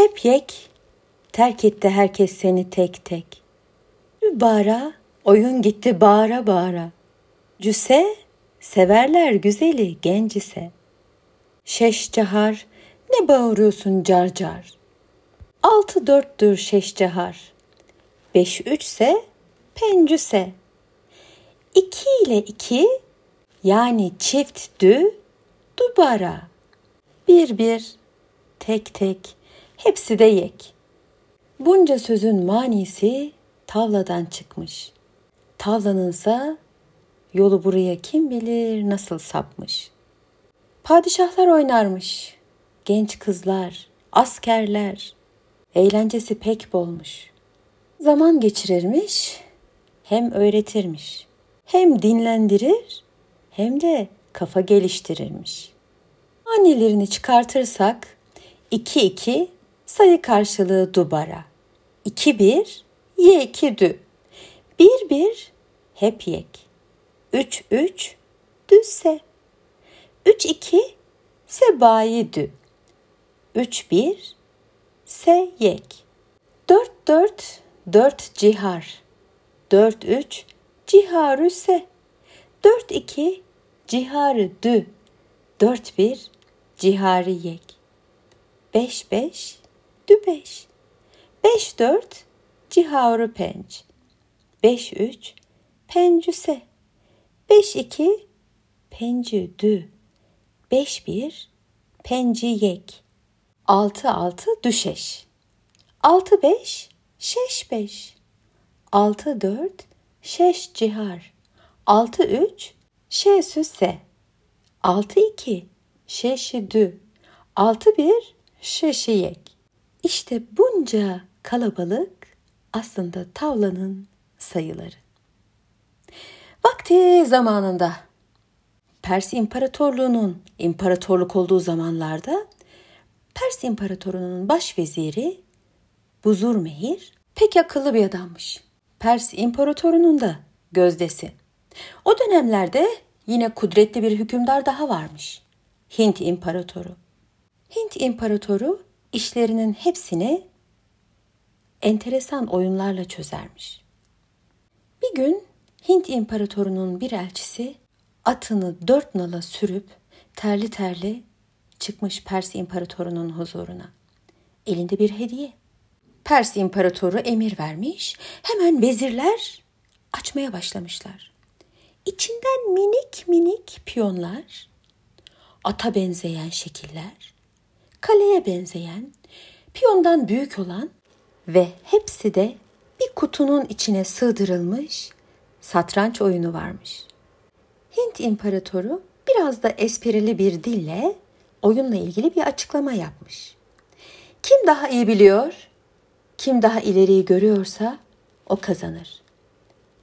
hep yek, terk etti herkes seni tek tek. Bara, oyun gitti bağıra bağıra. Cüse, severler güzeli genç ise. Şeş ne bağırıyorsun car car. Altı dörttür şeş. Beş üçse pencüse. İki ile iki yani çift dü dubara. Bir bir tek tek hepsi de yek. Bunca sözün manisi tavladan çıkmış. Tavlanınsa yolu buraya kim bilir nasıl sapmış. Padişahlar oynarmış, genç kızlar, askerler, eğlencesi pek bolmuş. Zaman geçirirmiş, hem öğretirmiş, hem dinlendirir, hem de kafa geliştirirmiş. Annelerini çıkartırsak 2 2 sayı karşılığı dubara. 2 1 ye 2 dü. 1 1 hep yek. 3 3 düzse. 3 2 sebayi dü. 3 1 se yek. 4 4 4 cihar. 4 3 ciharü se. 4 2 ciharı dü. 4 1 cihari yek. 5 5 dü 5. 5 4 ciharı penç. 5 3 pencüse. 5 2 pencü dü. 5 1 penci yek. 6 6 düşeş. 6 5 şeş 5. 6 4 şeş cihar. 6 3 şesüse. 6 2 şeşidü. 6 1 şeşiyek. İşte bunca kalabalık aslında tavlanın sayıları. Vakti zamanında Pers İmparatorluğu'nun imparatorluk olduğu zamanlarda Pers İmparatorluğu'nun baş veziri Buzur Mehir pek akıllı bir adammış. Pers İmparatorluğu'nun da gözdesi. O dönemlerde yine kudretli bir hükümdar daha varmış. Hint İmparatoru. Hint İmparatoru işlerinin hepsini enteresan oyunlarla çözermiş. Bir gün Hint İmparatorunun bir elçisi atını dört nala sürüp terli terli çıkmış Pers İmparatorunun huzuruna. Elinde bir hediye. Pers İmparatoru emir vermiş. Hemen vezirler açmaya başlamışlar. İçinden minik minik piyonlar, ata benzeyen şekiller, kaleye benzeyen, piyondan büyük olan ve hepsi de bir kutunun içine sığdırılmış satranç oyunu varmış. Hint imparatoru biraz da esprili bir dille oyunla ilgili bir açıklama yapmış. Kim daha iyi biliyor, kim daha ileriyi görüyorsa o kazanır.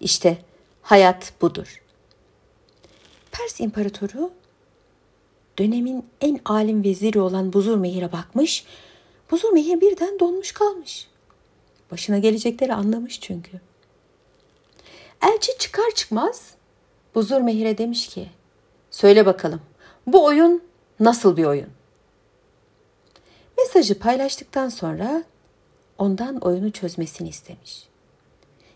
İşte hayat budur. Pers imparatoru dönemin en alim veziri olan Buzurmehir'e bakmış. Buzurmehir birden donmuş kalmış. Başına gelecekleri anlamış çünkü. Elçi çıkar çıkmaz Buzurmehir'e demiş ki söyle bakalım bu oyun nasıl bir oyun? Mesajı paylaştıktan sonra ondan oyunu çözmesini istemiş.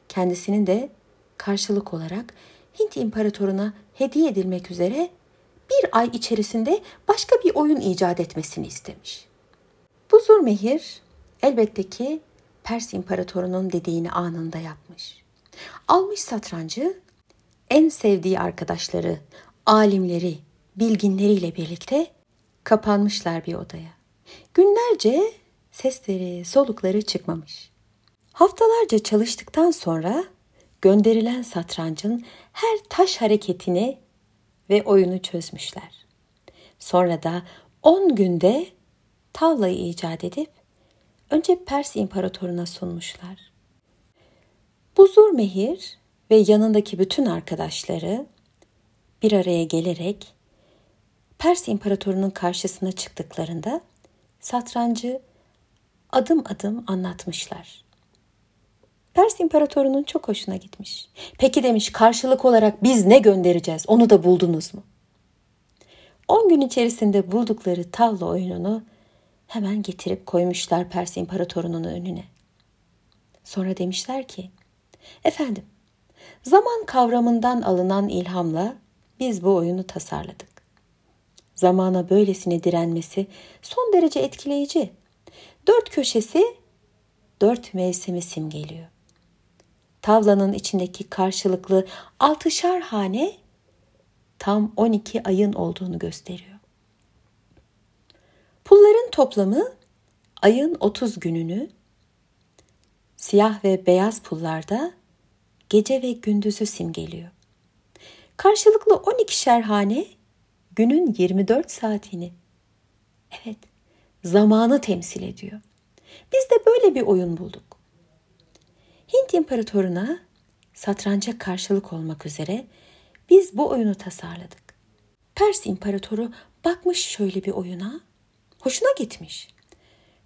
Kendisinin de karşılık olarak Hint imparatoruna hediye edilmek üzere bir ay içerisinde başka bir oyun icat etmesini istemiş. Bu Zurmehir elbette ki Pers imparatorunun dediğini anında yapmış. Almış satrancı en sevdiği arkadaşları, alimleri, bilginleriyle birlikte kapanmışlar bir odaya. Günlerce sesleri, solukları çıkmamış. Haftalarca çalıştıktan sonra gönderilen satrancın her taş hareketini ve oyunu çözmüşler. Sonra da 10 günde tavlayı icat edip önce Pers imparatoruna sunmuşlar. Buzur Mehir ve yanındaki bütün arkadaşları bir araya gelerek Pers imparatorunun karşısına çıktıklarında satrancı adım adım anlatmışlar. Pers imparatorunun çok hoşuna gitmiş. Peki demiş karşılık olarak biz ne göndereceğiz onu da buldunuz mu? 10 gün içerisinde buldukları tavla oyununu hemen getirip koymuşlar Pers İmparatorunun önüne. Sonra demişler ki, efendim, zaman kavramından alınan ilhamla biz bu oyunu tasarladık. Zamana böylesine direnmesi son derece etkileyici. Dört köşesi dört mevsimi simgeliyor. Tavlanın içindeki karşılıklı altışar hane tam 12 ayın olduğunu gösteriyor. Pulların toplamı ayın 30 gününü, siyah ve beyaz pullarda gece ve gündüzü simgeliyor. Karşılıklı 12'şer hane günün 24 saatini, evet zamanı temsil ediyor. Biz de böyle bir oyun bulduk. Hint imparatoruna satranca karşılık olmak üzere biz bu oyunu tasarladık. Pers imparatoru bakmış şöyle bir oyuna, hoşuna gitmiş.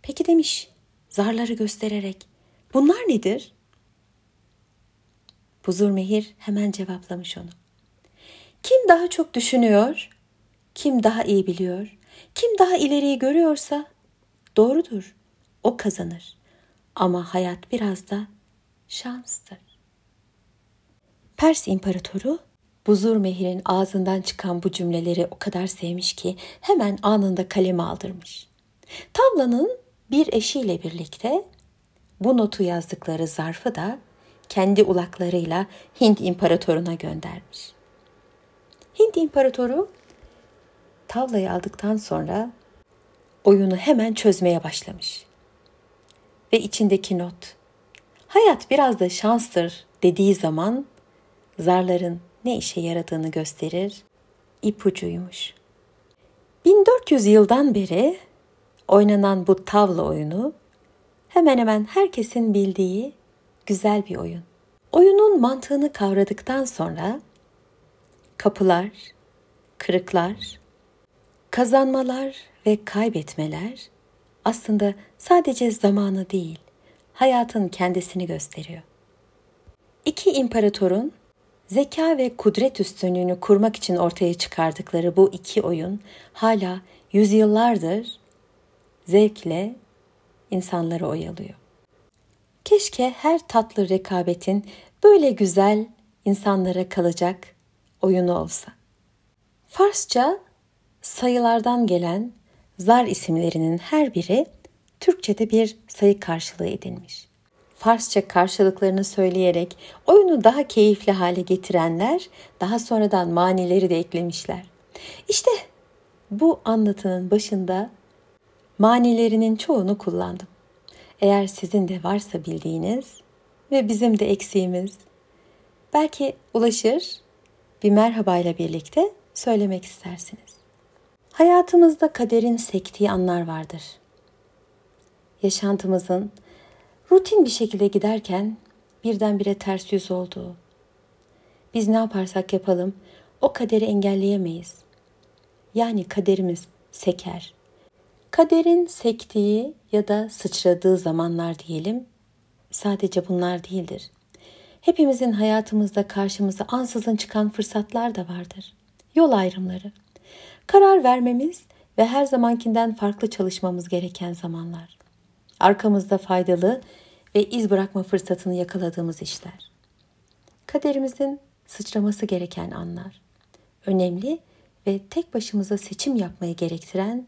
Peki demiş, zarları göstererek, bunlar nedir? Buzur Mehir hemen cevaplamış onu. Kim daha çok düşünüyor, kim daha iyi biliyor, kim daha ileriyi görüyorsa doğrudur, o kazanır. Ama hayat biraz da şanstır. Pers imparatoru Buzur Mehir'in ağzından çıkan bu cümleleri o kadar sevmiş ki hemen anında kaleme aldırmış. Tavlanın bir eşiyle birlikte bu notu yazdıkları zarfı da kendi ulaklarıyla Hint imparatoruna göndermiş. Hint imparatoru tavlayı aldıktan sonra oyunu hemen çözmeye başlamış. Ve içindeki not hayat biraz da şanstır dediği zaman zarların ne işe yaradığını gösterir, ipucuymuş. 1400 yıldan beri oynanan bu tavla oyunu hemen hemen herkesin bildiği güzel bir oyun. Oyunun mantığını kavradıktan sonra kapılar, kırıklar, kazanmalar ve kaybetmeler aslında sadece zamanı değil, hayatın kendisini gösteriyor. İki imparatorun zeka ve kudret üstünlüğünü kurmak için ortaya çıkardıkları bu iki oyun hala yüzyıllardır zevkle insanları oyalıyor. Keşke her tatlı rekabetin böyle güzel insanlara kalacak oyunu olsa. Farsça sayılardan gelen zar isimlerinin her biri Türkçe'de bir sayı karşılığı edilmiş. Farsça karşılıklarını söyleyerek oyunu daha keyifli hale getirenler daha sonradan manileri de eklemişler. İşte bu anlatının başında manilerinin çoğunu kullandım. Eğer sizin de varsa bildiğiniz ve bizim de eksiğimiz belki ulaşır bir merhabayla birlikte söylemek istersiniz. Hayatımızda kaderin sektiği anlar vardır. Yaşantımızın rutin bir şekilde giderken birdenbire ters yüz olduğu. Biz ne yaparsak yapalım o kaderi engelleyemeyiz. Yani kaderimiz seker. Kaderin sektiği ya da sıçradığı zamanlar diyelim sadece bunlar değildir. Hepimizin hayatımızda karşımıza ansızın çıkan fırsatlar da vardır. Yol ayrımları. Karar vermemiz ve her zamankinden farklı çalışmamız gereken zamanlar. Arkamızda faydalı ve iz bırakma fırsatını yakaladığımız işler. Kaderimizin sıçraması gereken anlar. Önemli ve tek başımıza seçim yapmayı gerektiren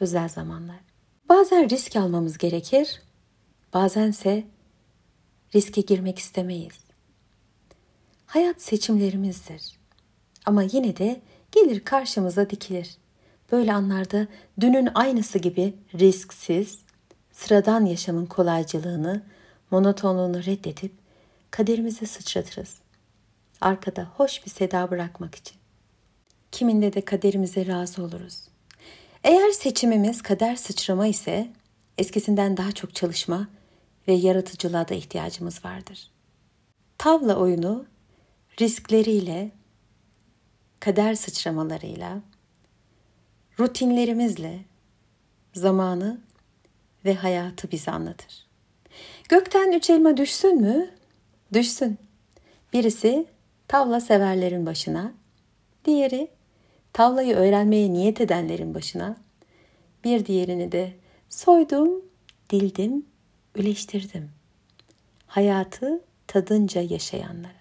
özel zamanlar. Bazen risk almamız gerekir, bazense riske girmek istemeyiz. Hayat seçimlerimizdir. Ama yine de gelir karşımıza dikilir. Böyle anlarda dünün aynısı gibi risksiz, sıradan yaşamın kolaycılığını, monotonluğunu reddedip kaderimize sıçratırız. Arkada hoş bir seda bırakmak için. Kiminde de kaderimize razı oluruz. Eğer seçimimiz kader sıçrama ise eskisinden daha çok çalışma ve yaratıcılığa da ihtiyacımız vardır. Tavla oyunu riskleriyle, kader sıçramalarıyla, rutinlerimizle zamanı ve hayatı bize anlatır. Gökten üç elma düşsün mü? Düşsün. Birisi tavla severlerin başına, diğeri tavlayı öğrenmeye niyet edenlerin başına, bir diğerini de Soydum, dildim, üleştirdim. Hayatı tadınca yaşayanlara.